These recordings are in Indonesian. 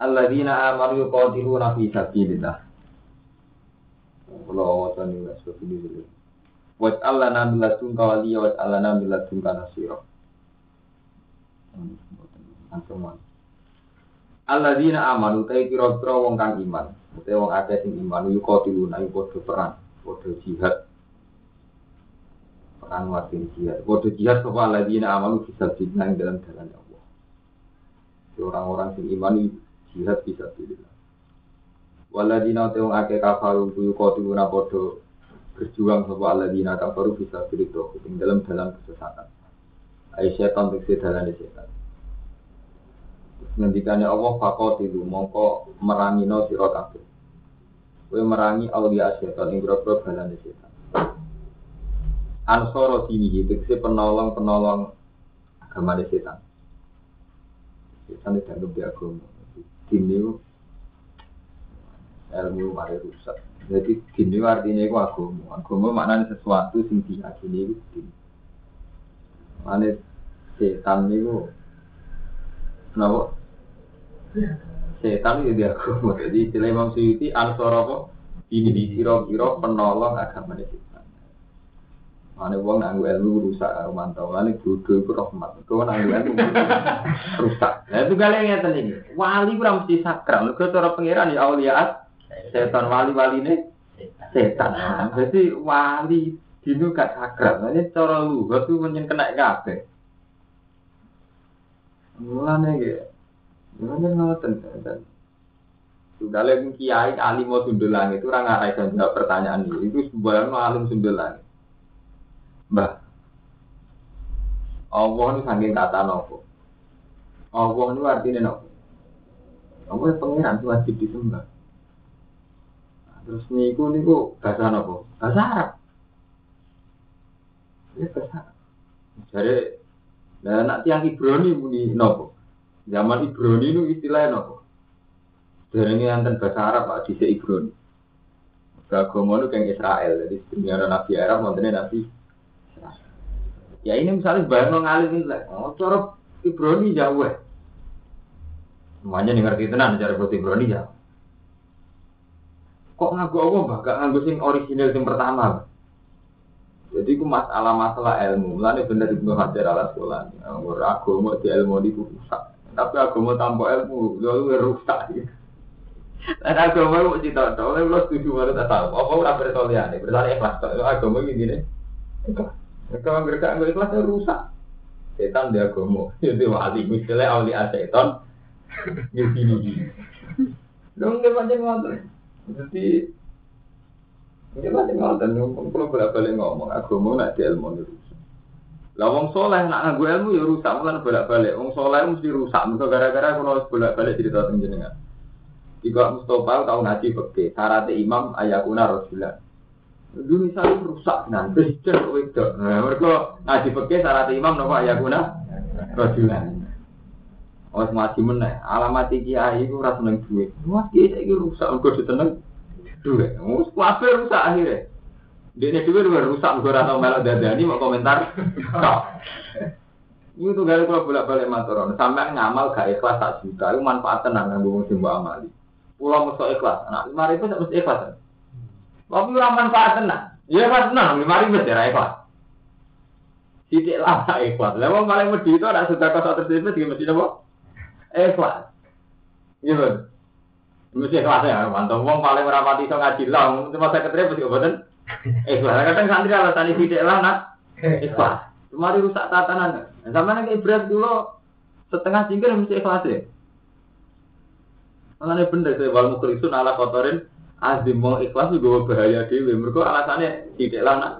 Alladzina amanu yuqatiluna fi sabilillah. Kula wacan ing seperti ini. Wa allana min ladunka waliya wa allana min ladunka nasira. Antuman. Alladzina amanu ta kira-kira wong kang iman. Utawa wong akeh sing iman yuqatiluna iku padha perang, padha jihad. Perang watin jihad. Padha jihad sapa alladzina amanu fi sabilillah dalam jalan Allah. Orang-orang sing iman jihad bisa pilih. Waladina teung ake kafaru kuyu kotiluna podo berjuang sapa aladina kafaru bisa pilih doh ing dalam dalam kesesatan. Ai setan tekse dalan setan. Ngendikane Allah fakotilu mongko merangi no sira kabeh. Kowe merangi aulia setan ing grobro dalan setan. Ansoro dini tekse penolong-penolong agama setan. Setan dianggap di agama gini ilmu mari rusak. Jadi gini artinya itu agama. Agama maknanya sesuatu sing diyakini itu gini. Mana setan itu kenapa? Setan itu dia agama. Jadi istilah Imam Suyuti ansor apa? Ini di kira-kira penolong agama setan. Mana wong nganggo ilmu rusak karo mantau. Mana bodoh itu rahmat. Kau nganggo ilmu rusak. Nah itu kalian ngeten ini. Wali kurang mesti sakral. Lu cara pangeran ya auliaat. Setan wali-wali ini setan. Jadi wali dinu gak. Nah, Ini cara luhur tuh menyen kena kabeh. Mulane gitu. Mulane ngoten sudah lagi kiai alim mau sundulang itu orang ngarai dan jawab pertanyaan ini. Itu sebuah alim sundulang. Mbah, Allah ini saking kata nopo. Allah ini artinya nopo. Allah itu pengiran itu wajib disembah. Nah, terus niku niku bahasa nopo? Bahasa Arab. Ya bahasa Arab. Jadi, nah nak tiang Ibrani muni nopo. Zaman Ibrani itu istilahnya nopo. Dari ini anten bahasa Arab Pak di Ibrani. Agama itu kayak Israel, jadi sebenarnya Nabi Arab, mantannya Nabi Ya ini misalnya bayang ngalim ini lah, oh cara Ibrani jauh ya. Semuanya nih ngerti tenan cara buat Ibrani jauh. Kok ngaku apa mbak? Gak ngaku sing original sing pertama. Bah. Jadi ku masalah masalah ilmu, mulane bener Ibnu Hajar ala sekolah. Nggur agama di ilmu di rusak. Tapi agama tanpa ilmu, lalu rusak. Dan agama mau cerita, oleh lo setuju baru tak tahu. Apa udah bertolian? Bertanya ikhlas. Agama nih. Ikhlas. Kalau mereka nggak ikhlas rusak. Setan dia gomo, jadi wali misalnya awliya setan, gini gini. Dong dia macam ngotot. Jadi dia macam ngotot. Dong kalau bolak balik ngomong agama nak di ilmu rusak. Lah wong soleh nak nganggo ilmu ya rusak, mulai bolak balik. Wong soleh mesti rusak. Mereka gara-gara kalau bolak balik cerita tentang Jika Mustafa tahu ngaji pakai syaratnya imam ayakuna rasulullah. Dulu misalnya rusak nan presiden kok itu. Nah, mereka ngaji pakai syarat imam nopo ayakuna rajulan. Oh ngaji meneh. Alamat kiai itu rasa seneng duit. Wah kiai saya rusak. Mereka diseneng duit. Mus kuafe rusak akhirnya. Duit udah rusak. Mereka rasa melok dadani mau komentar. Ini tuh gaya kalau bolak balik matoron. Sampai ngamal gak ikhlas tak juta. Itu manfaat tenang yang gue mesti amali. Pulau musuh ikhlas. Nah lima ribu tak mesti ikhlas. Tapi ora manfaat tenan. Ya pas tenan ribu ya ikhlas. Lama ikhlas. Lah wong paling wedi itu ada sudah kau tersebut juga mesti apa? Ikhlas. Iya kan? Mesti ikhlas ya, mantap. Wong paling rapati iso ngaji lah, cuma ketemu mesti obaten. Ikhlas. Kadang santri alasan sidik lah nak. Ikhlas. Kemari rusak tatanan. Sama nih ibarat dulu setengah cingkir mesti ikhlas ya. Makanya bener saya wal mukrisun ala kotorin azim mau ikhlas juga bahaya dewi. Mereka alasannya tidak lah nak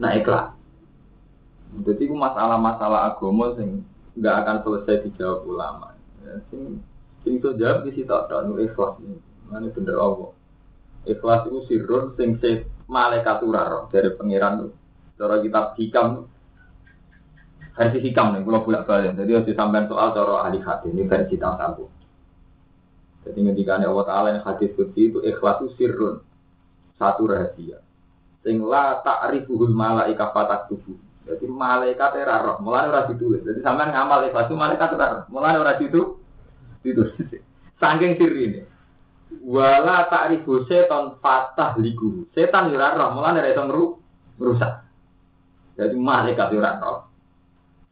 nak ikhlas. Jadi itu masalah-masalah agama sing nggak akan selesai dijawab ulama. Ya, sing Sing iso jawab di situ ada nu ikhlas. Mana bener Allah. Ikhlas itu sirrun sing se malaikat dari pangeran. Cara kitab hikam versi hikam nih, kalau bolak balik. Jadi harus sampean soal cara ahli hadis ini versi satu. Jadi ketika Allah Taala yang hadis kunci itu ikhlas itu sirrun satu rahasia. Sing la ta'rifuhul malaika fatak tubuh. Jadi malaikat era roh, mulai ora ditulis. Jadi sampean ngamal ikhlas itu malaikat ora mulai ora itu itu saking sirri ini. Wala ta'rifu setan fatah ligu. Setan ora roh, mulai ora iso merusak. Jadi malaikat ora roh.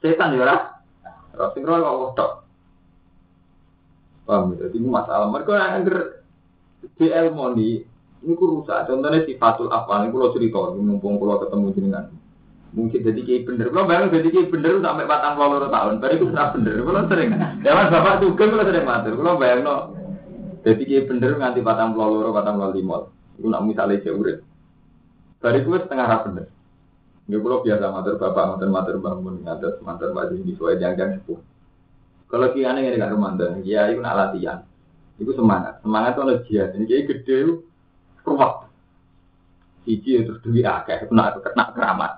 Setan ora roh sing roh. Paham ya? Jadi masalah mereka yang di ilmu ini ku rusak. Contohnya sifatul apa? Ini kalau cerita, mumpung kalau ketemu jenengan. Mungkin jadi kayak bener. Kalau bayang jadi kayak bener sampai batang puluh tahun. Baru itu sudah bener. Kalau sering. Dewan bapak juga kalau sering matur. Kalau bayang no. Jadi kayak bener nganti batang puluh batang puluh lima. Itu nak misalnya jauh Baru itu setengah rap bener. Ini kalau biasa matur bapak, matur matur bangun, matur baju di suai jangan sepuh. Kalau kian ini kan mantan, ya itu nak latihan. Itu semangat. Semangat itu ada jihad. Ini kayak gede ruwet. Siji terus duit akeh, kena kena keramat.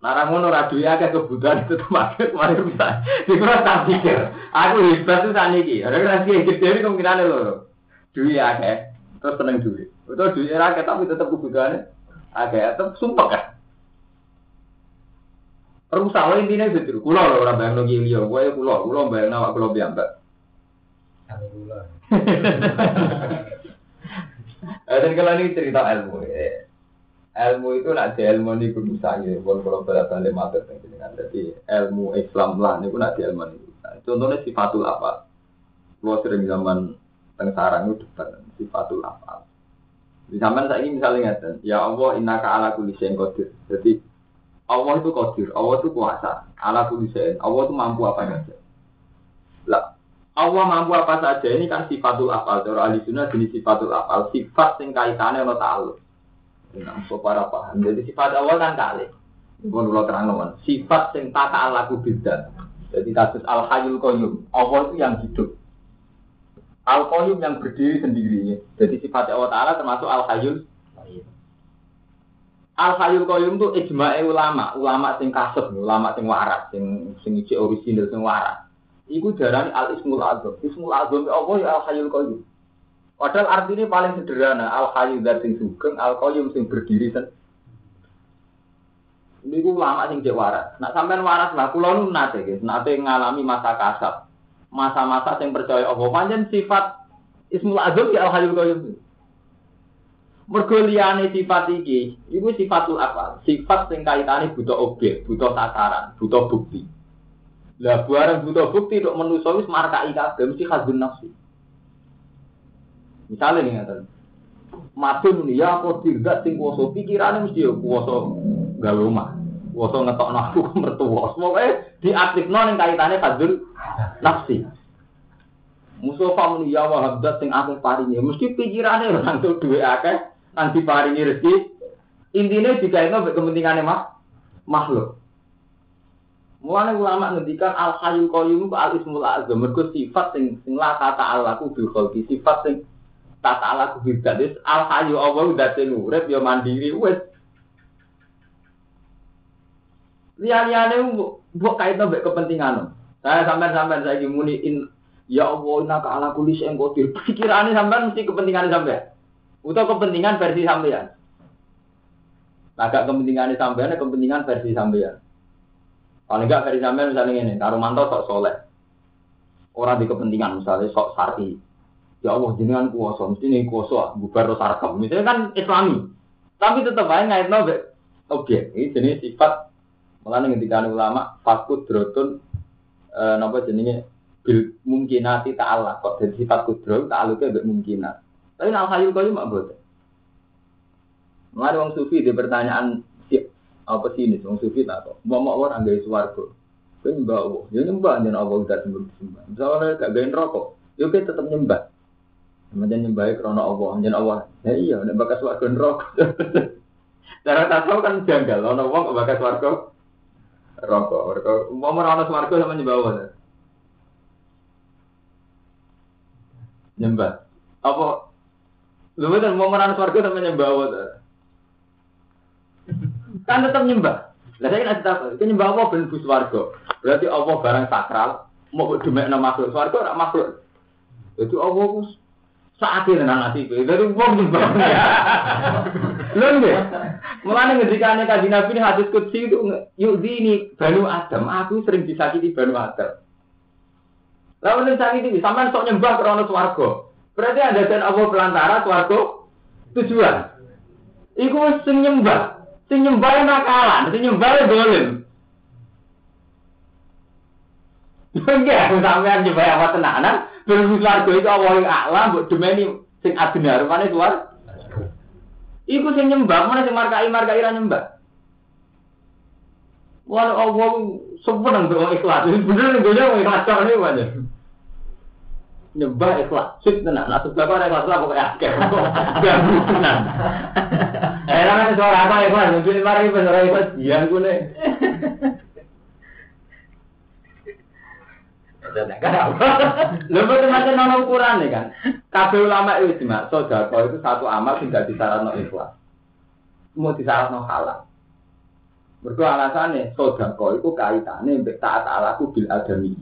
Narang ngono ora duwe akeh kebutuhan itu termasuk kemarin bisa. Dikira tak pikir. Aku hebat tuh saniki. Ada kan sing gede iki kemungkinan lho. Duwe akeh, terus seneng duit. Utawa duwe akeh tapi tetap kebutuhannya akeh, tetap sumpah kan. Rusak wae intine betul. Kula lho ora bayangno ki liya, kowe kula, kula bayangno awak kula piyambak. Eh, dan kalau ini cerita ilmu, ya. ilmu itu nak di ilmu ini kudu sangi, pun kalau pada balik dengan jadi ilmu Islam lah, ini pun nak di ilmu ini. Contohnya sifatul apa? Kalau sering zaman teng sarang itu depan sifatul apa? Di zaman saya ini misalnya ngeten, ya Allah inna ka ala kulli kodir. Jadi Allah itu kodir, Allah itu kuasa, ala kulli Allah itu mampu apa saja. Lah, Allah mampu apa saja ini kan sifatul afal. Cara ahli sunnah jenis sifatul afal. Sifat yang kaitannya ono ta'aluk. Nah, para paham. Jadi sifat Allah kan kali. Kalau terang teman. Sifat yang tata alaku beda. Jadi kasus al hayul qayyum. Allah itu yang hidup. Al qayyum yang berdiri sendiri. Jadi sifat Allah Taala termasuk al hayul. Al hayul qayyum itu ijma'i ulama, ulama sing kasep, ulama sing waras, sing sing original sing waras. Iku darani al ismul azam. Ismul azam ya Allah ya al hayyul qayyum. Padahal artinya paling sederhana al hayyul dan sing sugeng, al qayyum sing berdiri sen. Ini ku lama sing cek waras. Nak sampean waras lah, kulo nu nate guys, nate ngalami masa kasab, masa-masa sing percaya Allah. Panjen sifat ismul azam ya al hayyul qayyum. Mergo liyane sifat iki, iku sifatul apa? Sifat sing kaitane butuh objek, butuh sasaran, butuh bukti. Lah barang butuh bukti untuk menuso wis markai kabeh mesti khazun nafsi. Misalnya nih ngaten. Madun ya aku tidak sing kuasa pikirannya mesti ya kuasa gawe omah. Kuasa ngetokno aku mertua. Semoga diaktifno ning kaitane khazun nafsi. Mustafa muni ya wahabdat sing akeh paringi. Mesti pikirane tuh duwe akeh nanti paringi rezeki. Intinya jika itu kepentingannya mah makhluk. Mulane ulama ngendikan al hayyul qayyum al ismul azam mergo sifat sing sing la kata alaku bil khalqi sifat sing tata alaku bil dadis al hayyu Allah dadi urip ya mandiri wis liya-liyane mbok kaitno mbek kepentingan. Saya sampean-sampean saiki muni in ya Allah inna ka ala kulli syai'in qadir. Pikirane sampean mesti kepentingan sampean. Utawa kepentingan versi sampean. Agak kepentingan sampean, kepentingan versi sampean. Paling enggak dari sampean misalnya ini, Karumanto sok soleh. Orang di kepentingan misalnya sok sari. Ya Allah jenengan kuasa, mesti nih kuasa bubar sarkam. Misalnya kan Islami. Tapi tetap aja ngait nabe. Oke, ini jenis sifat malah ketika ulama fakut drotun e, napa jenenge bil mungkinati ta'ala kok jadi sifat kudro ta'aluknya mungkinat. Tapi al hayul kayu mak boten. Mengenai wong sufi di pertanyaan apa sih ini wong sufi tak kok mau mau orang gaya swarga kowe nyembah Allah ya nyembah jangan Allah udah sembah sembah misalnya gak gaya rokok ya kita tetap nyembah Kemudian nyembah krono Allah, jangan Allah. Ya iya, nek bakas warga rokok. Cara tak tahu kan janggal, ono wong kok bakas warga rokok. Rokok, mau merawat warga sama nyembah Allah. Nyembah. Apa lu betul mau merana swarga tapi nyembah tuh? Kan tetap nyembah. Lah saya kan tahu, kan nyembah apa ben bus swarga. Berarti Allah barang sakral, mau demek nama makhluk swarga ora makhluk. Jadi Allah ku sakit tenan ati kowe. Dari wong nyembah. Lho nggih. Mulane ngendikane kanjeng Nabi ini hadis qudsi itu yuk ini Banu Adam, aku sering disakiti Banu Adam. Lalu ning sakiti sampean sok nyembah krana swarga. Berarti ada dan Allah pelantara swarga tujuan. Iku sing nyembah, sing nyembah nakalan, sing nyembah dolim. Enggak, sampean nyembah apa tenanan, Belum swarga itu awal yang a'la mbok demeni sing adina rupane suar. Iku sing nyembah, mana sing markai markai ra nyembah. Wah, Allah untuk ikhlas. Bener nih gue ikhlas kok ini aja. Nyembah ikhlas, sip tenan. Nah, sebelah kau ikhlas lah pokoknya akeh. Ganggu tenan. Eh, kan suara apa ikhlas? Mungkin mari suara ikhlas, nih. Lho betul macam nono ukuran nih kan. Kabeh ulama itu cuma sodako itu satu amal tidak disyaratno ikhlas. Mau disyaratno halal. Mergo alasannya sodako itu kaitannya mbek taat alaku bil adami.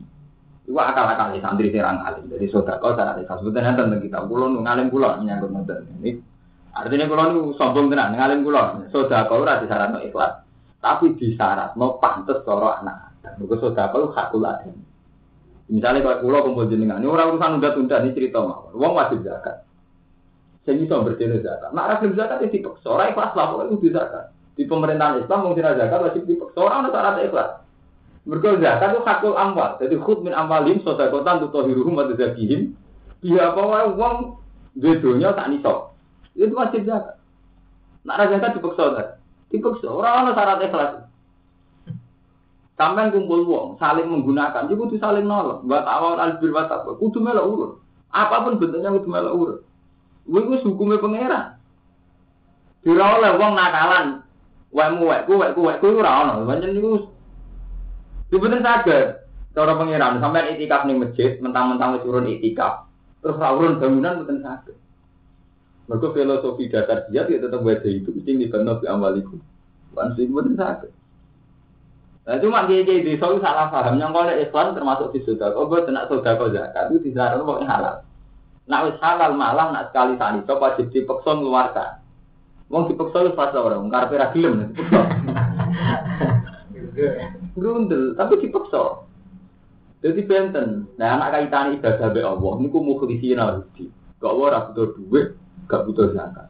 Iku akal-akal santri terang alim. Jadi sodako syarat ikhlas. Betul tentang kita. Kulo ngalim kulo menyangkut ngoten. Ini artinya kulo nu sombong tenan ngalim kulo. Sodako ora disyaratno ikhlas. Tapi disyaratno pantes cara anak. Mergo sodako itu hakul adami. Misalnya kalau pulau kumpul jenengan, ini orang urusan udah tunda ini cerita mawar. Uang wajib zakat. Saya bisa berjenis zakat. Nah, rajin zakat itu dipaksa. Orang ikhlas lah, itu zakat. Di pemerintahan Islam mau tidak zakat wajib dipaksa. Orang ada syarat ikhlas. Mereka zakat itu hakul amwal. Jadi khut min amwalim sodakotan tutohiruhum wa tazakihim. Dia apa uang bedonya tak nisok. Itu wajib zakat. Nah, zakat dipaksa. Dipaksa. Orang ada syarat ikhlas. Sampai kumpul uang, saling menggunakan, juga kudu saling nolong. Buat awal albir watak, kudu melok urut. Apa pun bentuknya kudu melok urut. Gue hukumnya pangeran. Dira oleh uang nakalan, wekmu wekku wekku wekku ora ono. Pancen Sebenarnya sadar, cara pangeran sampai itikaf nih masjid, mentang-mentang wis urun itikaf, terus ra urun bangunan mboten saged. Mergo filosofi dasar dia ya tetap wae itu mesti dibantu bi amaliku. Wan sing mboten saged. Nah cuma dia jadi desa itu salah paham. Yang kalau Islam termasuk di sudah. Oh gue tidak sudah kau zakat itu tidak ada pokoknya halal. Nak wis halal malah nak sekali tani coba wajib dipaksa mengeluarkan. Wong dipaksa itu fase orang. Karena ra gelem. Grundel, tapi dipaksa. Jadi benten. Nah anak kaitan ibadah be Allah. Niku mukhlisin al-hudi. Gak ora butuh duit, gak butuh zakat.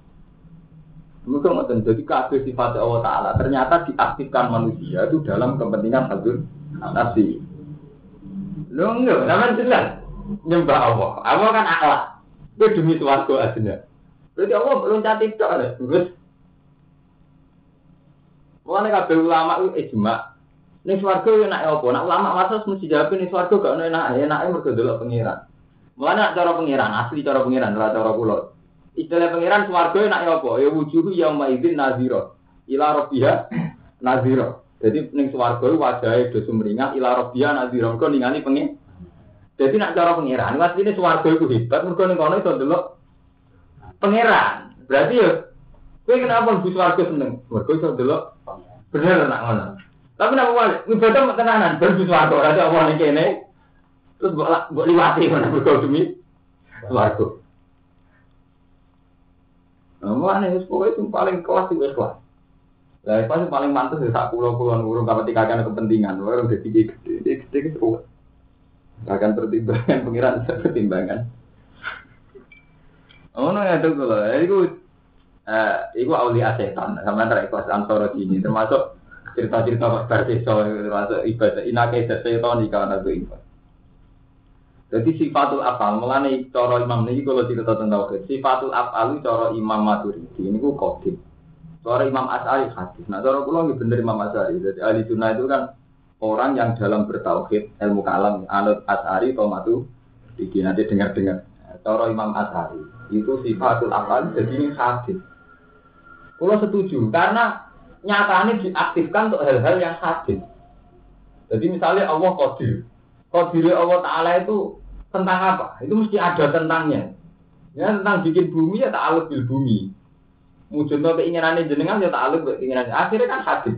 Mereka ngoten jadi kabeh sifat Allah Taala ternyata diaktifkan manusia itu dalam kepentingan hadir nafsi. Lo enggak, namanya jelas nyembah Allah. Allah kan akhlak. Itu demi suatu aslinya. Berarti Allah cantik tok ada. Terus Mulane kabeh ulama itu ijma. Ning swarga yo enak apa? Nak ulama waras mesti jawab ning swarga gak enak, enake mergo delok pengiran. Mulane cara pengiran, asli cara pengiran, ora cara kula. Istilah pangeran swarga nak ya apa? Ya wujuhu yang maizin nazira. Ila rabbiha nazira. Jadi ning swarga wajahe do sumringah ila rabbiha nazira. Kok ningali pengen. Jadi nak cara pangeran, ini swarga iku hebat mergo ning kono iso ndelok pangeran. Berarti ya kowe kenapa bu swarga seneng? Mergo iso ndelok bener nak ngono. Tapi nak wali, ibadah tenanan, ben bu swarga ora apa ning kene. Terus mbok mbok liwati ngono mergo demi swarga. Nah, aneh, pokoknya itu paling kelas itu kelas. Lah, itu paling mantas ya saat pulau puluhan urung kalau tiga kan kepentingan, orang udah gede gede gede gede Akan pertimbangan pengiran pertimbangan. Oh, no ya tuh kalau itu eh itu aulia setan sama ikhlas antara ini termasuk cerita-cerita Pak so termasuk ibadah inakai setan di kawan itu ibadah. Jadi sifatul afal, melane coro imam ini kalau cerita tentang tauhid, sifatul afal coro imam maturidi, ini ku kodim. Coro imam asari hadis. Nah coro pulau ini bener imam asari. Jadi ahli sunnah itu kan orang yang dalam bertauhid ilmu kalam, anut asari atau matu, jadi nanti dengar-dengar. Coro imam asari itu sifatul afal, jadi ini hadis. Pulau setuju karena nyatanya diaktifkan untuk hal-hal yang hadis. Jadi misalnya Allah kodir, Kodiri Allah Ta'ala itu tentang apa? Itu mesti ada tentangnya. Ya tentang bikin bumi ya ta'aluk bil bumi. Mujudno keinginannya jenengan ya bil keinginannya. Akhirnya kan hadis.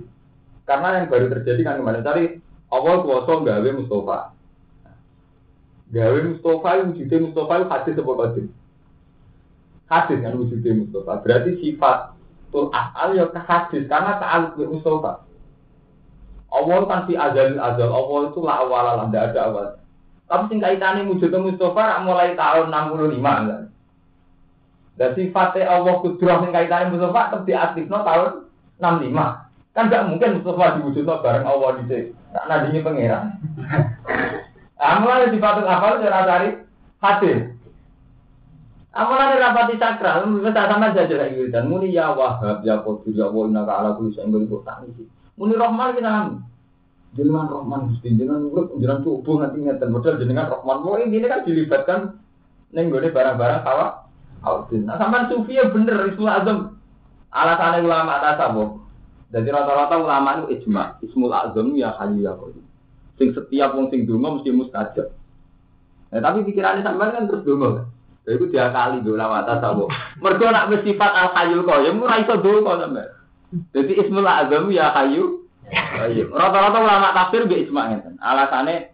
Karena yang baru terjadi kan kemarin tadi Allah kuasa gawe Mustafa. Gawe Mustafa wujudnya Mustafa itu hadis apa hadis? Hadis kan wujudnya Mustafa. Berarti sifat tul asal ya ke hadis karena ta'aluk bil Mustafa. Allah kan si azal azal Allah itu lah awal lah tidak ada awal. Tapi sing kaitane wujudnya Mustafa mulai tahun 65 kan. Dan sifatnya Allah kudrah yang kaitannya Mustafa tetap diaktifno tahun 65. Kan gak mungkin Mustafa diwujudno bareng Allah sini. Tak nadinya pangeran. Amalan sifatnya apa cara cari hadis. Amalan rapati sakral, kita sama saja lagi dan muni ya wahab ya qadir ya wa inna ala kulli syai'in qadir tak niki. Muni rahman kita nami. Jenengan rahman Gusti jenengan urip jenengan tubuh nanti ngeten modal jenengan rahman. Mau ini kan dilibatkan ning gone barang-barang kawak Audin. Nah, sampai sufi ya bener Ismul Azam. Alasannya ulama tasawuf. Jadi rata-rata ulama itu ijma. Ismul Azam ya hayu ya qayyum. Sing setiap wong sing donga mesti mustajab. Nah, tapi pikirannya sampean kan terus donga. Kan? Lha iku diakali do ulama tasawuf. Mergo nak wis sifat al hayyul qayyum ora iso donga sampean. Jadi Ismul Azam ya hayu. Rata-rata ulama tafsir be ijma ngeten. Alasannya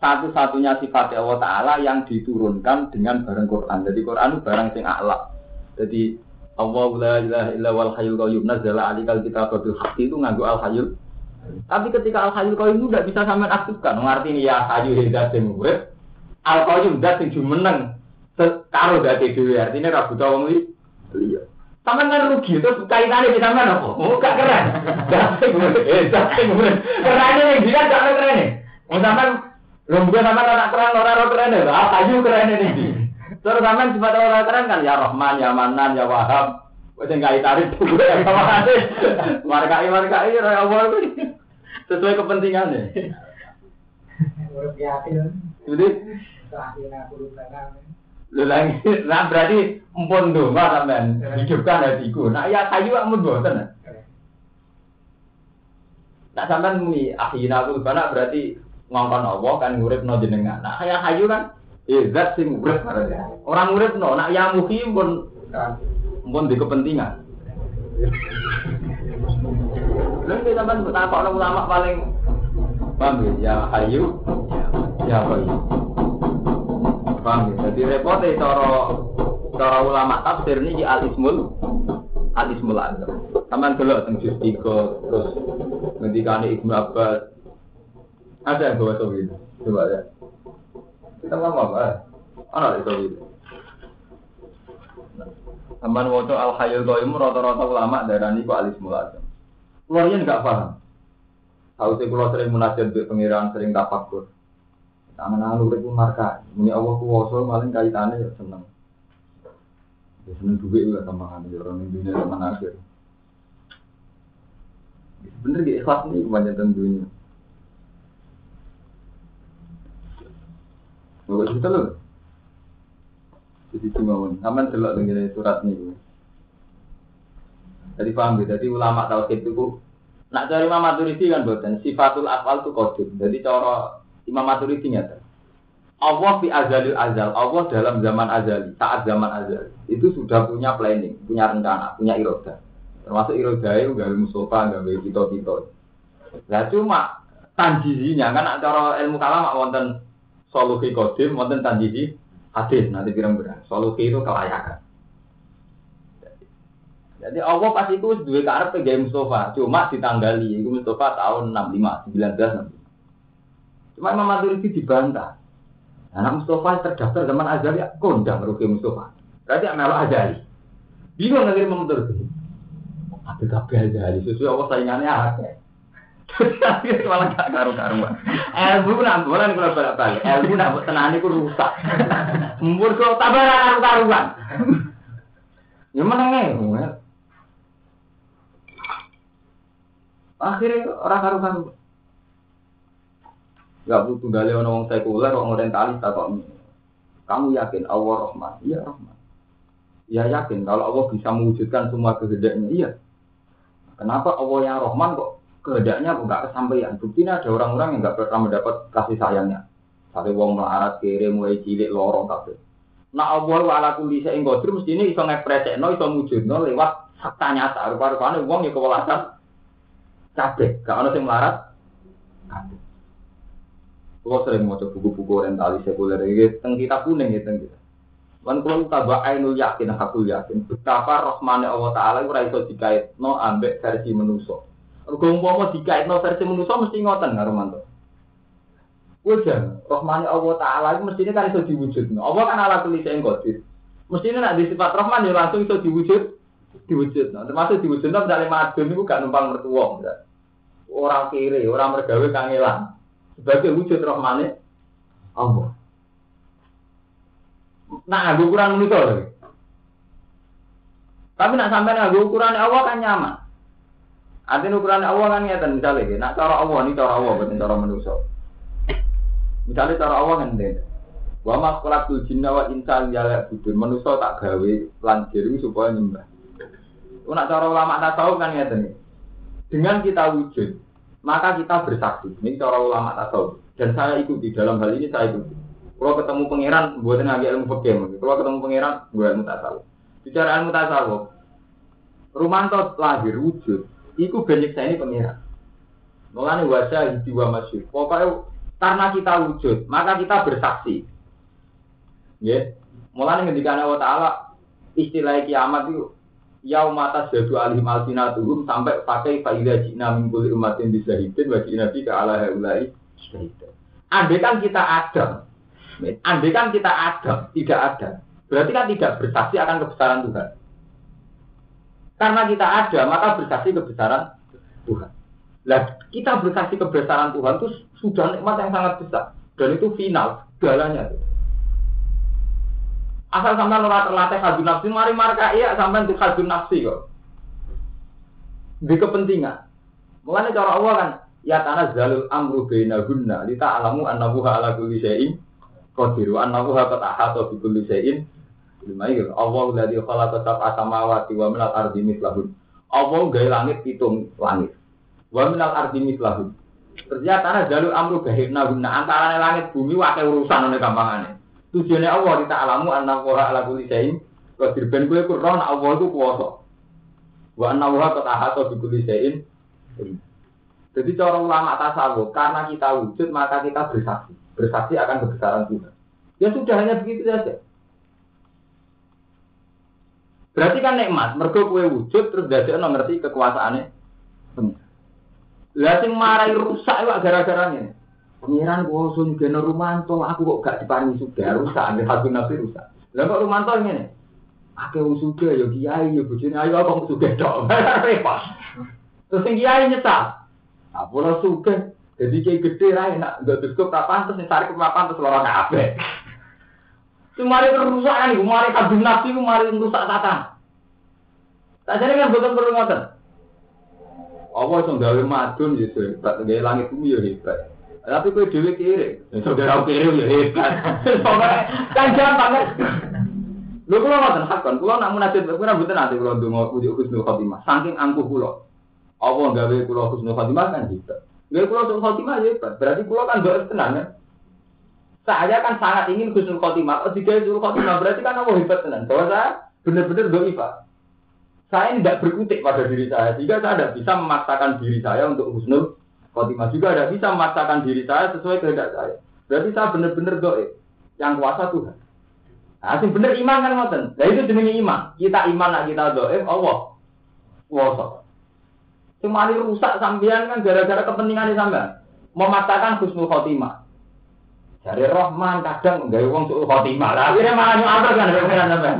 satu-satunya sifat Allah Ta'ala yang diturunkan dengan barang Quran. Jadi Quran barang sing a'la. Jadi Allah la ilaha illa wal hayyul qayyum nazzala alikal kitab bil haqqi itu nganggo al hayyul. Tapi ketika al hayyul qayyum itu tidak bisa sampean aktifkan. Ngerti ini ya hayyu hidat sing urip. Al qayyum dat sing jumeneng karo dadi dhewe. Artine ra buta wong liya. Sampeyan kan rugi terus kaitannya bisa sampean apa? Oh, gak keren. Dat sing urip. Eh, dat sing urip. Kerane yang dia gak keren. Wong sampean mungkin sama anak keren orang keren ya, ah kayu keren ini. Terus sama sifat orang keren kan ya Rahman, ya Manan, ya Wahab. Wes enggak tarik tuh ya sama ade. Markai markai ya Allah sesuai kepentingannya. Jadi Lho lagi, nah berarti empun donga sampean hidupkan hatiku. Nah ya kayu amun boten. Nah sampean muni akhirnya aku berarti ngongkon Allah kan ngurip no jenengan. Nah kaya hayu kan, eh zat sing urip Orang ngurip no, nak yang muhi pun pun di kepentingan. Lalu kita kan betapa ulama paling paham ya, ya hayu, ya hayu. Paham ya? Jadi repotnya cara cara ulama tafsir ini di al ismul al ismul azam. Taman dulu tentang juz terus ngendikane Ibnu Abbas ada yang bawa tauhid? Coba ya. Kita ngomong apa? Ana di tauhid. Aman waca al hayyul qayyum rata-rata ulama darani ku alis mulazam. Keluarnya enggak paham. Tahu sih kalau sering munajat pengiran, sering tafakur. Tangan anu urip marka. Muni Allah kuwasa paling kaitannya ya seneng. Ya seneng duit juga tambahan ya orang dunia zaman akhir. Bener gak ikhlas nih kebanyakan dunia. Bawa cerita loh. Jadi cuma pun, aman delok dengan surat ini. Jadi paham ya, jadi ulama tauhid itu Nak cari Imam Maturidi kan buatan sifatul afal itu kodim. Jadi cara Imam Maturidi nyata. Allah fi azalil azal, Allah dalam zaman azali, saat zaman azali itu sudah punya planning, punya rencana, punya iroda. Termasuk iroda itu gak musofa, gak kita-kita. Nah cuma tanjizinya kan cara ilmu kalam wonten solusi kodim, wonten tanjiji hadis nanti pirang-pirang. Solusi itu kelayakan. Jadi Allah pas itu dua karep gaya Mustafa, cuma ditanggali itu Mustafa tahun 65, 19 Cuma Imam Maturidi dibantah. Anak Mustafa terdaftar zaman Azali kondang rugi Mustafa. Berarti Amel Azali. Bingung nggak Imam Maturidi. Apa kabeh Azali? Sesuai Allah saingannya akeh. Tapi malah gak karu-karuan. Ilmu nak bolan kalau balik-balik. Ilmu nak tenani ku rusak. Mumpur kok tambah karu-karuan. Ya menenge. Akhirnya orang karu-karuan. Gak butuh gali orang sekuler, orang orientalis kok Kamu yakin Allah Rahman? Iya Rahman. Ya yakin kalau Allah bisa mewujudkan semua kehendaknya. Iya. Kenapa Allah yang Rahman kok kehendaknya nggak kesampaian. Buktinya ada orang-orang yang nggak pernah mendapat kasih sayangnya. Sampai wong melarat kiri mulai cilik lorong kafe. Nak Allah wa ala kulli syai'in qadir mestine iso ngepresekno iso mujudno lewat fakta nyata. Rupa-rupane wong ya kewelasan kabeh, gak ono sing melarat kabeh. Kulo sering maca buku-buku orientalis sekuler iki teng kitab kuning ya teng kita. Lan kulo tabak ainul yakin hakul yakin betapa rahmane Allah taala ora iso dikaitno ambek versi manusa. Mergo umpama dikaitno versi manusa mesti ngoten karo mantu. Wajar, rahmane Allah taala itu mestinya kan iso diwujudno. Allah kan ala kulli syai'in qadir. Mestinya nak di sifat rahman ya langsung iso diwujud diwujudno. Termasuk diwujudno ndale madun niku gak numpang mertua. Orang kiri, orang mergawe kangelan sebagai wujud rahmane Allah. Nah, aku menika lho. Tapi nak sampai nganggo ukuran Allah kan nyaman. Artinya ukuran Allah kan ngeten misalnya, nak cara Allah ini cara Allah bukan cara manusia. Misalnya cara Allah kan dene. Wa ma khalaqtul jinna wa insa illa budun. Manusia tak gawe lan supaya nyembah. Nak cara ulama tasawuf kan ngeten. Dengan kita wujud, maka kita bersaksi. Ini cara ulama tasawuf. Dan saya ikuti dalam hal ini saya ikuti. Kalau ketemu pangeran, buat nabi ilmu fakir. Kalau ketemu pangeran, buat ilmu tasawuf. Bicara ilmu tasawuf, Rumanto lahir wujud, itu banyak saya ini pangeran. Mulanya wajah jiwa masyur. Pokoknya karena kita wujud, maka kita bersaksi. Ya, mulanya ketika Allah Taala istilah kiamat itu yaumata jadu alim alsinatuhum sampai pakai faidah jina mingkuli umatin hidin wajib nabi ke ala haulai Andai kan kita ada, andai kan kita ada, tidak ada, berarti kan tidak bersaksi akan kebesaran Tuhan. Karena kita ada, maka bersaksi kebesaran Tuhan. Lah, kita bersaksi kebesaran Tuhan itu sudah nikmat yang sangat besar. Dan itu final, galanya. Asal sampai ora terlatih hadun nafsi, mari marka iya sampai untuk hadun nafsi kok. Di kepentingan. Mulanya cara Allah kan, ya tanah zalul amru baina gunna, lita alamu annahu ala kulli syai'in qadiru annahu qad ahata bi kulli syai'in lima iki Allah ladzi khalaqa sab'a samawati wa minal ardi. Allah gawe langit pitung langit. Wa minal ardi. Ternyata tanah zalul amru baina gunna antara langit bumi wae urusan ngene gampangane. Tujuannya Allah kita alamu anak wa ala kulli syai'in qadir ben kowe roh Allah itu kuwasa. Wa anna wa qad ahata bi kulli syai'in. Jadi cara ulama tasawuf karena kita wujud maka kita bersaksi. Bersaksi akan kebesaran Tuhan. Ya sudah hanya begitu saja. Berarti kan nikmat, mergo kue wujud terus dadekno ngerti kekuasaannya. Lah sing marai rusak wae gara-garanya. Pengiran kok sun geno rumanto, aku kok gak diparingi sudah rusak, ambil hati nafsi rusak. Lah kok rumanto ngene? Ake wong suge ya kiai ya bojone ayo apa suge tok. Repot. Terus sing kiai nyesal. Apa ora suge? Jadi kiai gede ra enak, gak cukup ra pantes sing tarik ra pantes loro kabeh. Sumare rusak kan iku, mari kadung nafsi ku mari rusak tatan. Tak jane kan boten perlu ngoten. Apa iso gawe madun ya hebat, gawe langit bumi ya hebat. Tapi kue dewi kiri, saudara kiri ya hebat. Kan jangan banget. Lu kalau nggak hak kan, kalau nak munajat, gue butuh nanti kalau mau uji husnul khotimah. Saking angkuh kulo, Allah gawe kulo husnul khotimah kan hebat. Gawe kulo husnul khotimah ya hebat. Berarti kulo kan gak tenang ya. Saya kan sangat ingin husnul khotimah. Kalau tiga husnul khotimah berarti kan Allah hebat tenang. Bahwa saya benar-benar doifah. Saya tidak berkutik pada diri saya, sehingga saya tidak bisa memaksakan diri saya untuk husnul Khotimah juga tidak bisa memaksakan diri saya sesuai kehendak saya. Berarti saya benar-benar doa yang kuasa Tuhan. Nah, sing bener iman kan ngoten. Nah itu jenenge iman. Kita iman nak kita doa Allah kuasa. Cuma ini rusak sampean kan gara-gara kepentingan sampean. Memaksakan husnul khotimah. Dari Rahman kadang nggak uang suul khotimah. Lah akhirnya malah nyuapel kan pikiran sampean.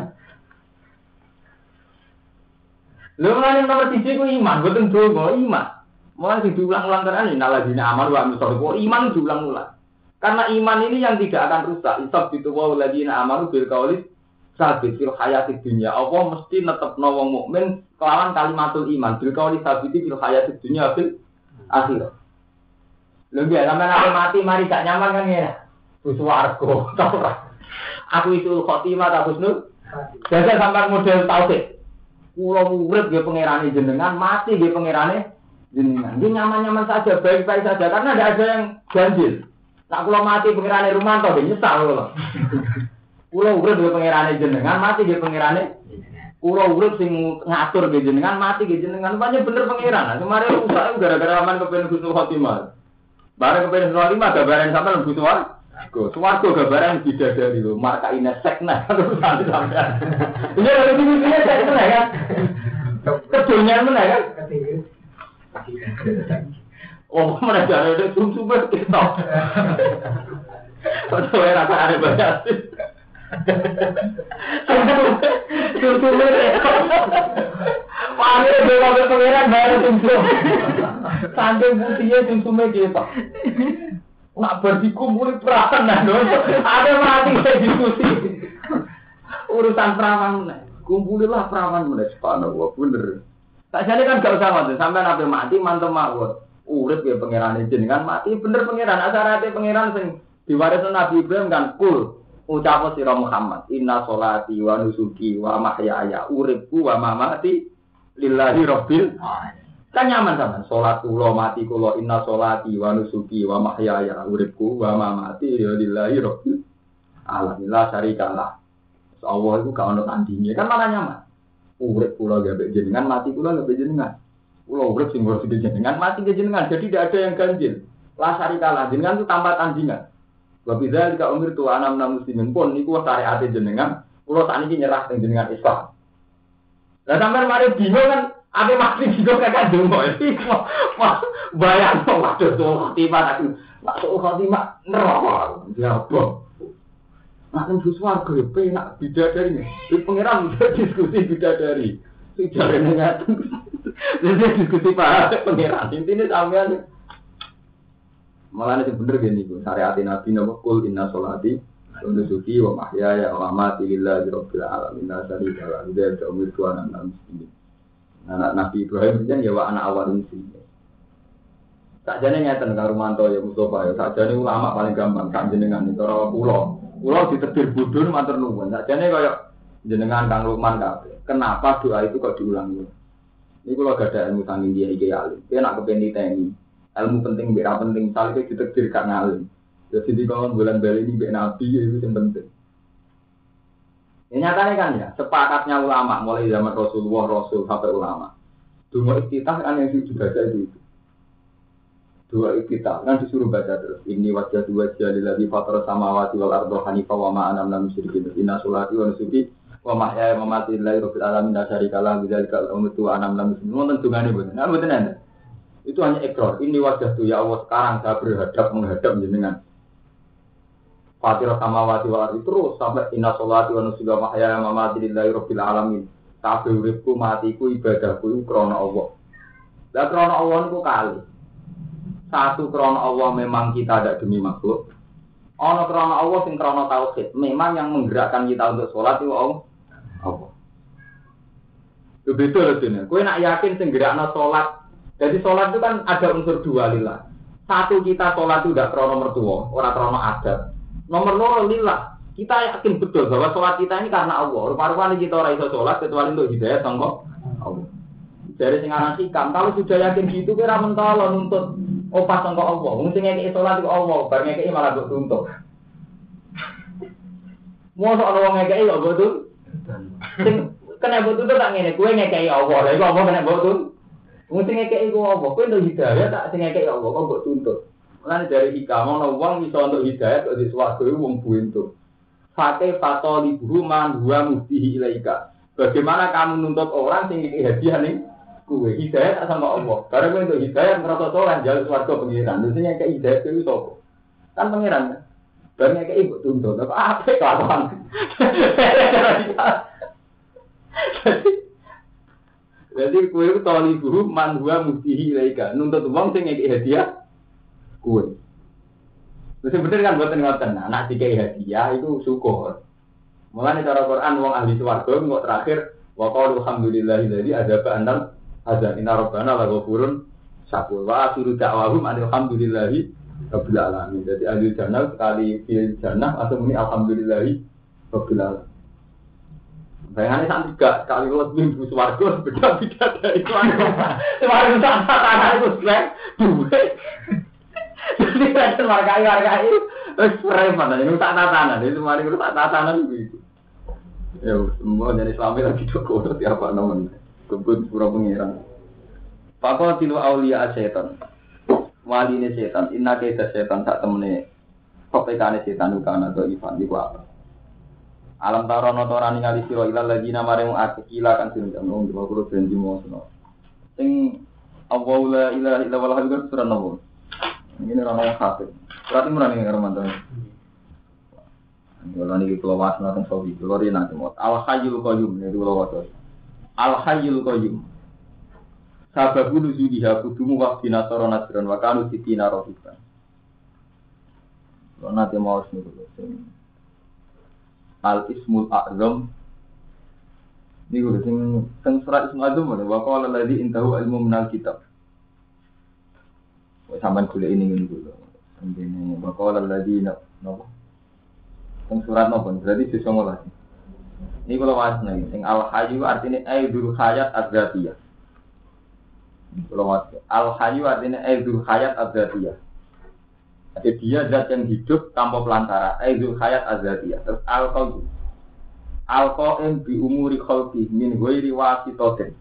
Lu mulai nomor tiga ku iman, tuh iman. Mulai diulang-ulang terus ini naladina amal wa misal iman diulang-ulang. Karena iman ini yang tidak akan rusak. Isab itu wa ladina amal bil kaulis sabit fil hayati dunia. Allah mesti netep nawang mukmin kelawan kalimatul iman. Bil kaulis sabit fil hayati dunia fil akhir. Lebih sampai nanti mati mari gak nyaman kan ya. Suswargo, tau Aku itu khotimah tak husnul. Jadi sampai model tauhid. Kulo urip dia pangerane jenengan, mati dia pangerane jenengan. Dia nyaman-nyaman saja, baik-baik saja, karena tidak ada yang ganjil. Nak kalau mati pengirannya rumah, toh dia nyesal loh. Kulo urip ge pangerane jenengan, mati ge pangerane Kulo urip sing ngatur ge jenengan, mati ge jenengan. Banyak bener pangeran. Kemarin rusak gara-gara aman kepen Husnul Khotimah. Bareng kepen Husnul Khotimah gambaran sampean Gus Suwargo. Suwargo gambaran bidadari lho, marka ina sekna terus sampean. Iya lho iki iki sekna kan. Kedonyan meneh kan. Wong kok ora jare nek tuntu ber ketok. Padha wae ra kare bayar. Tuntu ber. Pare bela ber pengeran bayar tuntu. Sande butiye tuntu me ge pak. Nak berdiku mulai perasan dah dong. Ada mati saya diskusi. Urusan perawan, kumpulilah perawan mulai sepanjang waktu Tak jadi kan gak usah mati, sampai nabi mati mantep mawon. Urip ya pangeran jenengan mati. Bener pangeran asarate pangeran sing diwaris Nabi Ibrahim kan kul ucap sira Muhammad inna sholati wa nusuki wa mahyaya. Uripku wa mamati lillahi rabbil kan nyaman sama sholat kula mati kula inna sholati wa nusuki wa mahyaya. Uripku wa mamati lillahi rabbil alamin. La syarikalah. Allah itu gak ono tandingnya kan malah nyaman urip kula gawe jenengan mati kula gawe jenengan. Kula urip sing ngurus jenengan mati ke jenengan. Jadi tidak ada yang ganjil. La syarikalah jenengan itu tanpa tandingan. Wa bidzalika umirtu ana muslimin. Pun niku syariat jenengan kula sakniki nyerah teng jenengan Islam. Lah sampean mari bingung kan Apa mati juga kakak ini, bayang tuh waduh tuh aku, masuk neraka, jawab. Nah, kan suwargo ya penak bidadari nih. Di pangeran udah diskusi bidadari. Sudah rengat. Jadi diskusi pak pangeran. Intinya sampean malah ini bener gini bu. Syariat Nabi nama kul inna solati nusuki wa mahyaya wa mamati lillahi rabbil alamin. Dari dalam dia ada umur dua enam enam ini. Anak Nabi Ibrahim kan ya wa anak awal muslim. Tak jane ngeten karo Rumanto ya Mustafa ya. Tak jane ulama paling gampang kan jenengan itu ora pulau. Kulo ditetir bodoh matur nuwun. Sakjane kaya jenengan Kang Lukman kabeh. Kenapa doa itu kok diulang ulang Ini kalau gak ada ilmu sanging dia iki alim. Dia nak kepen diteni. Ilmu penting beda penting. Misalnya kita ditetir gak ngalim. Jadi di kawan bulan beli ini bek nabi itu yang penting. Ini nyatanya kan ya, sepakatnya ulama mulai zaman Rasulullah Rasul sampai ulama. Dungo iftitah kan yang juga itu dua kita kan disuruh baca terus. Ini wajah dua jalil lagi fatar samawati wal ardo hanifah wa ma anam nam musyrikin inna sulati wa nusuki wa mahya wa mati lillahi rabbil alamin. Dasari kalah bidzalika al-umatu anam nam muslimin wonten dungane boten nah boten anda itu hanya ekor ini wajah tuh ya Allah sekarang saya berhadap menghadap jenengan. Fatihah samawati wal ardi terus sampai inna sholati wa nusuki wa mahya wa mati lillahi rabbil alamin. Kabeh uripku matiku ibadahku krana Allah. Lah krana Allah niku kali satu krono Allah memang kita ada demi makhluk. Ono krono Allah sing krono tauhid. Memang yang menggerakkan kita untuk sholat itu Allah. Allah. Itu beda loh sini. Kue nak yakin sing gerakno sholat. Jadi sholat itu kan ada unsur dua lillah. Satu kita sholat itu tidak krono mertua, orang krono adat. Nomor dua lillah. Kita yakin betul bahwa sholat kita ini karena Allah. Rupa-rupanya kita orang iso sholat kecuali untuk hidayah tonggo Allah. Dari sing aran kalau sudah yakin gitu kira mentolo nuntut Oh pas engkau Allah, wong sing ngekeki salat iku Allah, bar ngekeki malah mbok tuntut. Mosok ana wong ngekeki kok mbok tuntut. Sing kena mbok tuntut tak ngene, kowe ngekeki Allah, lha iku Allah kena tuntut. Wong sing ngekeki ku Allah, kowe untuk hidayah tak sing ngekeki Allah kok mbok tuntut. Mulane dari hikam ana wong iso untuk hidayah kok di swarga wong buentuk. Fate fatoli man huwa mustihi ilaika. Bagaimana kamu nuntut orang sing ngekeki hadiah nih? Kue hidayat sama Allah. Karena kue untuk hidayat merasa soleh jalan suarga pengiran. Biasanya kayak hidayat itu sopo. Kan pengiran kan. Banyak kayak ibu tuntut. Apa apa kelakuan? Jadi kue itu toli guru man gua mustihi. Nuntut uang sing ngekek hadiah kue. Terus bener kan buatan ngoten. Nah, nak dikai hadiah itu syukur. Mulane cara Quran wong ahli swarga kok terakhir wa qalu alhamdulillahi ada adaba anal ada inna robbana la ghafurun syakur wa akhiru da'wahum alhamdulillahi rabbil alamin. Jadi ahli jannah sekali fil jannah atau muni alhamdulillahi rabbil alamin. Bayangannya sang tiga kali lebih minggu suwargo beda beda dari itu. Suwargo tak tanah itu selain dua. Jadi kan markai markai wis preman ini tak tatanan itu mari tak tatanan gitu. Ya semua jadi suami lagi doko tiap apa namanya. Kebun pura pengiran. Pakau tilu aulia setan. Wali ini setan. Inna kita setan tak temene. Kopekane setan ukana do Ivan di apa? Alam tarono torani ngali siro ilal lagi namare mu akila kan sing jamu di bawah benji mo Sing Allah la ilaha illa wal hayyul surat nopo. Ini orang yang kafir. Ini merani nggak mantan. Kalau nih kalau was nonton sawi, kalau dia nanti mau al hayyul qayyum ini dulu waktu. Al hayyul qayyum. Sababu nuzuliha kudumu waktu nasoro nasron wa kanu sitina rohiban. Nanti mau dulu al ismul a'zam. Niku sing sing surat ismul a'zam wa qala alladzi intahu ilmu minal kitab. Sampean kuliah ini ngene dulu ini. Wa qala alladzi napa? Sing surat napa? Berarti sisa ngolah ini kalau mas nih sing al hayyu artinya aidul hayat adzatiyah kalau mas al hayyu artinya aidul hayat adzatiyah jadi dia zat yang hidup tanpa pelantara. Aizul hayat azadiyah. Terus alkohol. Alkohol bi umuri kholki min ghairi wasitotin.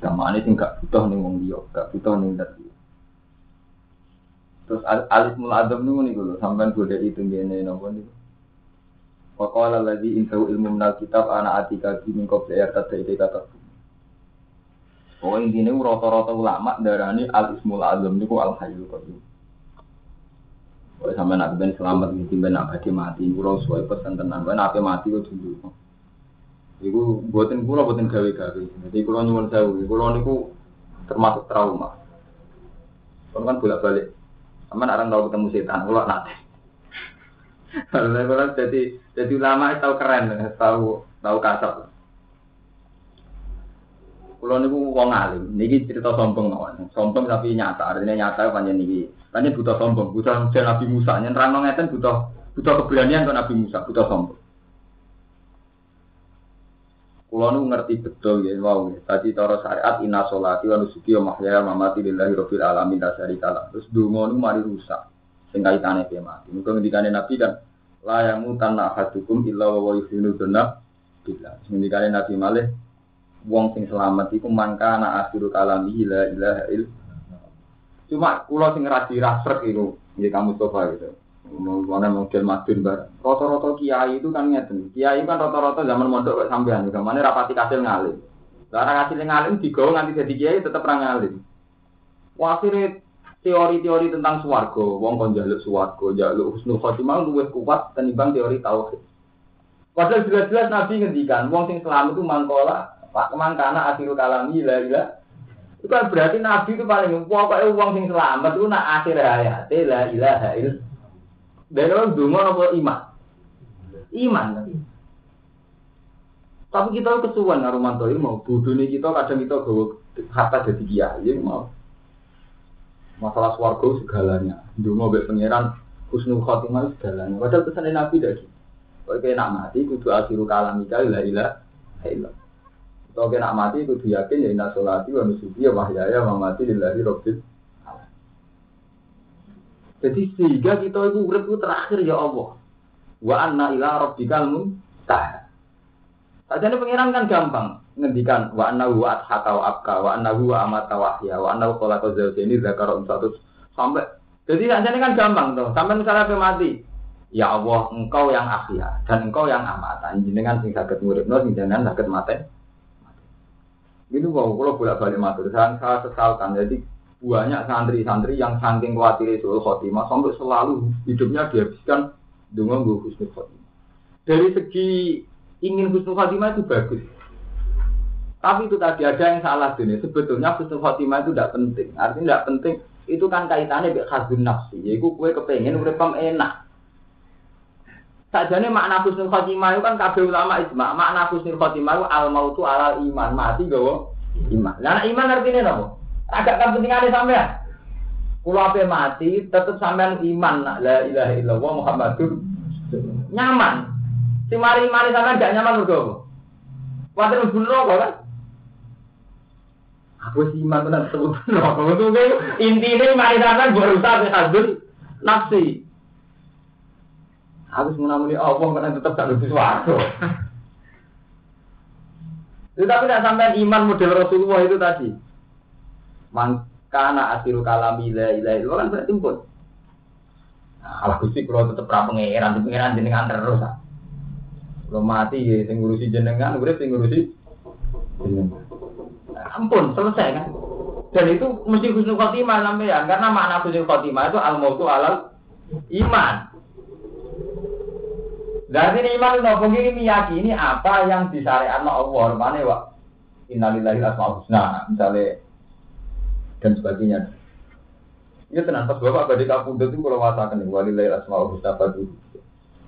Sama ini sih gak butuh nih wong dia, gak butuh nih dari Terus mul adam nih nih sampai gue dari itu gini nopo Wakala lagi intahu ilmu menal kitab anak atika min kau player kata itu kata. Oh intinya rata-rata ulama darani al ismul adam niku al hayyul qayyum. Kalau sampai nak ben selamat nih tiba nak bagi mati, kulo suai pesan tenan, ben apa mati kok dulu. Iku buatin kulo buatin gawe-gawe. Jadi kulo nyuwun sewu, kulo niku termasuk trauma. Kulo kan bolak-balik. Sama orang tahu ketemu setan, kulo nanti. Kalau kulo jadi jadi ulama tahu keren, tahu tahu kasar. Kulo niku wong alim, niki cerita sombong mawon. Sombong tapi nyata, artinya nyata panjang niki. Panjang butuh sombong, butuh Nabi Musa. Nyentrang ngeten butuh butuh keberanian ke Nabi Musa, butuh sombong. Kulo nu ngerti betul ya, wow. Ya. Tadi cara syariat inna sholati wa nusuki wa mahyaya wa mamati lillahi rabbil alamin la syarika Terus donga nu mari rusak. Sing kaitane ke mati. Muga ngendikane Nabi kan la yamutan ahadukum illa wa yuhinu dzanna billah. Ngendikane Nabi malih wong sing selamat iku mangka ana akhiru kalami la ilaha il cuma kula sing radi rasrek iku ya kamu coba gitu mana model madun bar rata-rata kiai itu kan ngeten kiai kan rata-rata zaman mondok sampean juga rapati kasil ngalim Karena kasil ngalim digawa nganti jadi kiai tetep ra ngalim Wasire teori-teori tentang swarga wong kon njaluk swarga njaluk husnul khotimah luwih kuat tenimbang teori tauhid Padahal jelas-jelas Nabi ngendikan, wong sing selamat itu mangkola Pak karena akhir kalami la ilah. Itu kan berarti Nabi itu paling pokoknya uang sing selamat itu nak akhir hayat la ilaha il. Dan orang dungo nopo iman. Iman tapi. Kita kesuwan karo mantoi mau nih kita kadang kita gawa harta jadi kiai mau. Masalah swarga segalanya. Dungo mbek pangeran husnul khotimah segalanya. Padahal pesan Nabi dah gitu. Kalau nak mati kudu akhiru kalamika la ilaha illallah. Kalau kena mati itu yakin ya inna sholati wa nusuki ya wahyaya wa mati lillahi rabbil Jadi sehingga kita itu urip terakhir ya Allah. Wa anna ila rabbikal muntah. Sajane pengiran kan gampang ngendikan wa anna huwa adhaka wa abka wa anna huwa amata wahya wa anna khalaqa zawjaini dzakara satu sampai jadi sajane kan gampang tuh. Sampai misalnya mati, ya Allah engkau yang ahya dan engkau yang amata. Jenengan sing saged nguripno sing jenengan saged mati. Itu kok kalau bolak balik matur, saya, saya sesalkan. Jadi banyak santri-santri yang saking khawatir itu khotimah sampai selalu hidupnya dihabiskan dengan gue husnul khotimah. Dari segi ingin husnul khotimah itu bagus. Tapi itu tadi ada yang salah dunia. Sebetulnya husnul khotimah itu tidak penting. Artinya tidak penting itu kan kaitannya dengan khazun nafsi. Yaitu kue kepengen urip enak. Sajane makna husnul khotimah itu kan kabeh ulama ijma. Makna husnul khotimah itu al mautu alal iman, mati gawa iman. Lah iman artinya napa? Agak kepentingane sampean. Kulo ape mati tetep sampean iman la ilaha illallah Muhammadur nyaman. Si mari mari sampean gak nyaman apa? Kuwatir bunuh kan? Aku sih iman tenan sebut Itu intinya mari sampean berusaha hadun nafsi. Aku menamuni Allah kan tetap tak lebih suatu. Tetapi tidak sampai iman model Rasulullah itu tadi. Mangkana asiru kalami la itu kan berarti pun. Nah, Gusti kalau tetap ra pangeran, pangeran jenengan terus. Kalau mati ya sing ngurusi jenengan, gue sing ngurusi jenengan. Ampun, selesai kan. Dan itu mesti husnul khotimah sampean karena makna husnul khotimah itu al mautu alal iman. Dan ini iman nopo ini meyakini apa yang disyariatkan Allah. Mana wa innalillahi asmaul husna misalnya dan sebagainya. Ya tenang pas bapak badai kapundut itu kalau mengatakan walillahi asmaul husna fadu.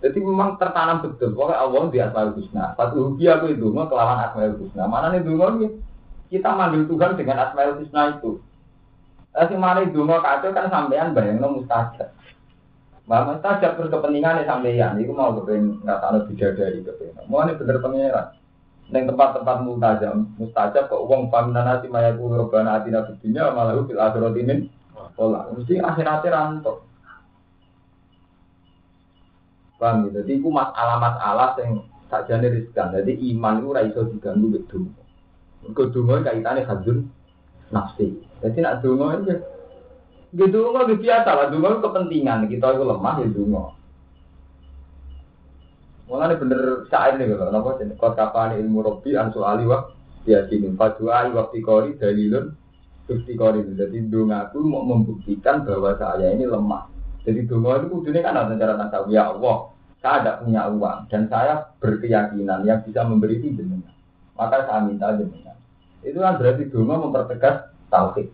Jadi memang tertanam betul pokoknya Allah di asmaul husna. Fadu aku itu kelawan asmaul husna. Mana nih dulu kita manggil Tuhan dengan asmaul husna itu. Tapi mana itu mau kacau kan sampean bayangno mustajab. Mama mustajab terus kepentingan sampeyan, itu mau kepengen nggak tahu bidadari kepengen. Mau ini bener pangeran. Neng tempat-tempat mustajab, mustajab kok uang paminana si maya kulo robana atina fidunya malah fil akhirat ini. Pola, mesti akhiratnya rantok. Paham gitu. Jadi itu mas alamat alas yang tak jadi riskan. Jadi iman itu raiso diganggu betul. Kedua kaitannya hadun nafsi. Jadi nak dungo itu Gitu gitu biasa lah, dungo kepentingan kita itu lemah ya dungo. Mulanya bener saat ini kalau nopo kota kapan ilmu robi ansul aliwak ya sini fatwa waktu kori dalilun bukti kori jadi dungo aku mau membuktikan bahwa saya ini lemah. Jadi dungo itu kudunya kan ada cara nasab ya Allah saya tidak punya uang dan saya berkeyakinan yang bisa memberi itu jenengan. Maka saya minta jenengan. Itu kan berarti dungo mempertegas tauhid.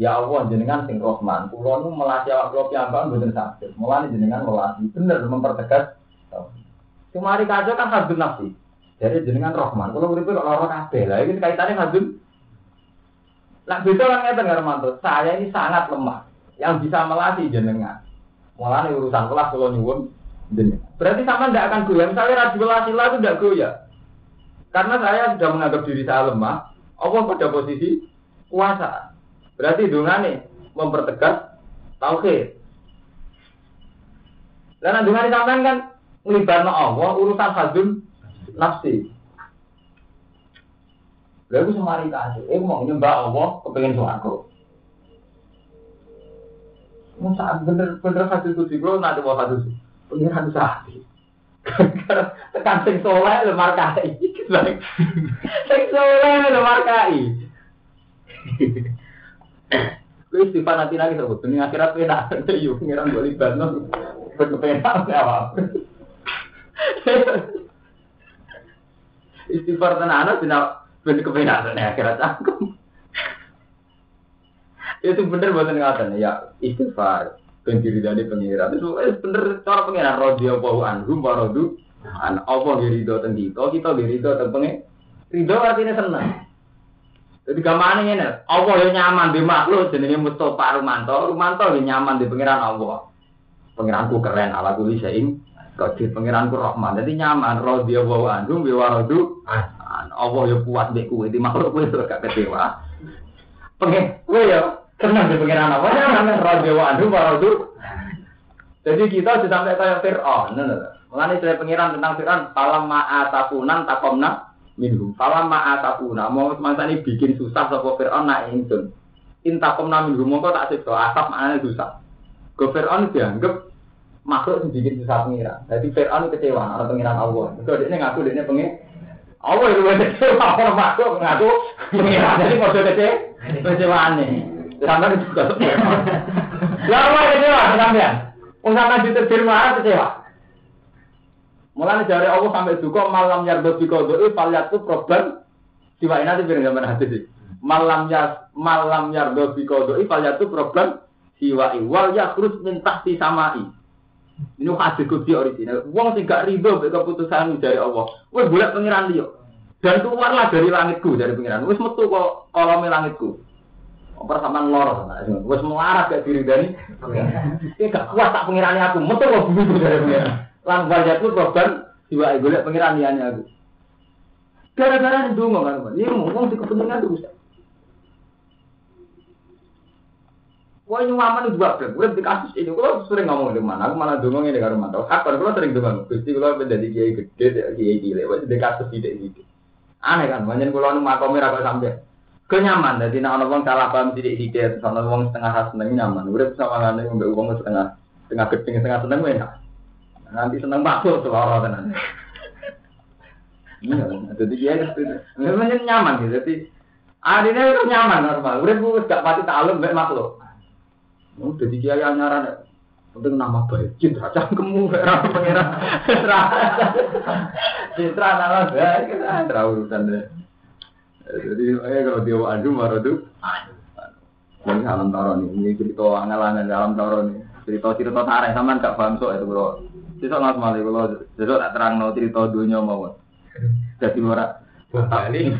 Ya Allah jenengan sing Rahman, kula nu melatih awak kula piyambak mboten sakit. Mulane jenengan melatih bener mempertegas. Kemari kacau kan hadun nafsi. Jadi jenengan Rahman, kula uripe kok lara kabeh. Lah iki kaitane hadun. Lah beda kan ngeten karo mantu. Saya ini sangat lemah. Yang bisa melatih jenengan. Mulane urusan kelas kula nyuwun jenengan. Berarti sama ndak akan goyah. Misalnya radulasi itu ndak goyah. Karena saya sudah menganggap diri saya lemah, Allah pada posisi kuasa. Berarti dungane mempertegas tauhid. Dan dungane sampean kan ngelibatno Allah urusan hadun nafsi. Lalu semari kasih, eh mau nyembah Allah kepengen suaraku. Masa bener-bener hadis itu kalau nanti mau hadis pengiran sahih. Tekan sing soleh le markai. Sing soleh le markai. Kowe istighfar nanti lagi sebut dunia akhirat kowe nak yo pengiran gue libatno berkepenak apa. Istighfar tenan ana ben kepenak nek akhirat aku. Itu bener buatan ngatain ya istighfar ben diri dari pengiran. Itu bener cara pengiran radhiyallahu anhu wa radu an apa ridho teng kita kita ridho teng pengen ridho artinya senang jadi gamane ngene, Allah yang nyaman di makhluk jenenge Mustofa Rumanto, Rumanto yang nyaman di pangeran Allah. Pangeranku keren ala kuli saing Qadir pangeranku Rahman. Jadi nyaman radhiyallahu anhu bi waradu. Allah ya puas mbek kowe di makhluk kowe gak kecewa. Pengen kowe ya seneng di pangeran Allah nyaman radhiyallahu anhu waradu. Jadi kita sudah sampai kayak Fir'aun. Mengenai saya pengiran tentang Fir'aun, salam ma'atakunan takomna minhum. Falam ma'atapuna, mau semangsa ini bikin susah sopo Fir'aun nak ingsun. Intakom na minhum, mau tak sikso, asap maknanya susah. Go Fir'aun dianggap makhluk yang bikin susah pengira. Jadi Fir'aun kecewa, orang pengiran Allah. Itu dia ngaku dia pengen Allah itu kecewa, orang makhluk ngaku pengiran. Jadi mau kecewa, kecewa aneh. Sampai itu juga. Lama kecewa, sampean. Usaha juta firman kecewa. Mulane dari Allah sampai juga malam yardo bikodoi faliat itu problem siwa ini nanti biar gambar hati sih. Malam ya malam yardo bikodoi faliat itu problem siwa iwal ya terus minta si samai. Ini hadis kudsi original. Wong sing gak rido keputusan dari Allah. Wes boleh pengiran dia. Dan keluarlah dari langitku dari pengiran. Wes metu kok kolome langitku. Apa sama lor Wes melarat gak diri dari. Ini gak kuat tak pengirani aku. Metu kok bumi dari pengiran. Lan wajah itu korban jiwa golek pengiran liane aku. Gara-gara ini dungo kan, ini ngomong di kepentingan bisa. Wah nyuaman juga beb. Gue di kasus ini kalau sering ngomong di mana, aku malah dongeng ini karo mantau. Hakon kalau sering dongeng, gusti kalau menjadi kiai gede, kiai gile, wah di kasus tidak gitu. Aneh kan, banyak kalau nu makomir apa sampai kenyaman. Jadi nak orang salah paham tidak tidak, soalnya orang setengah ras seneng nyaman. Udah sama ngombe uang setengah setengah gedeng setengah seneng enak. Nanti seneng bakso seloro tenan. Iya, jadi dia itu memang nyaman gitu. Jadi adine itu nyaman normal. Udah gue gak pati takluk mbek makhluk. Oh, jadi kiai nyaran penting nama baik, citra cangkemmu, era pangeran, citra nama baik, kita terlalu urusan deh. Jadi, eh kalau dia adu marah tuh, ini alam taro nih, ini cerita angan-angan alam taro nih, cerita cerita tarik sama gak paham so itu bro. Cerita nggak semali kalau cerita tak terang no cerita dunia mau, jadi orang. Bali.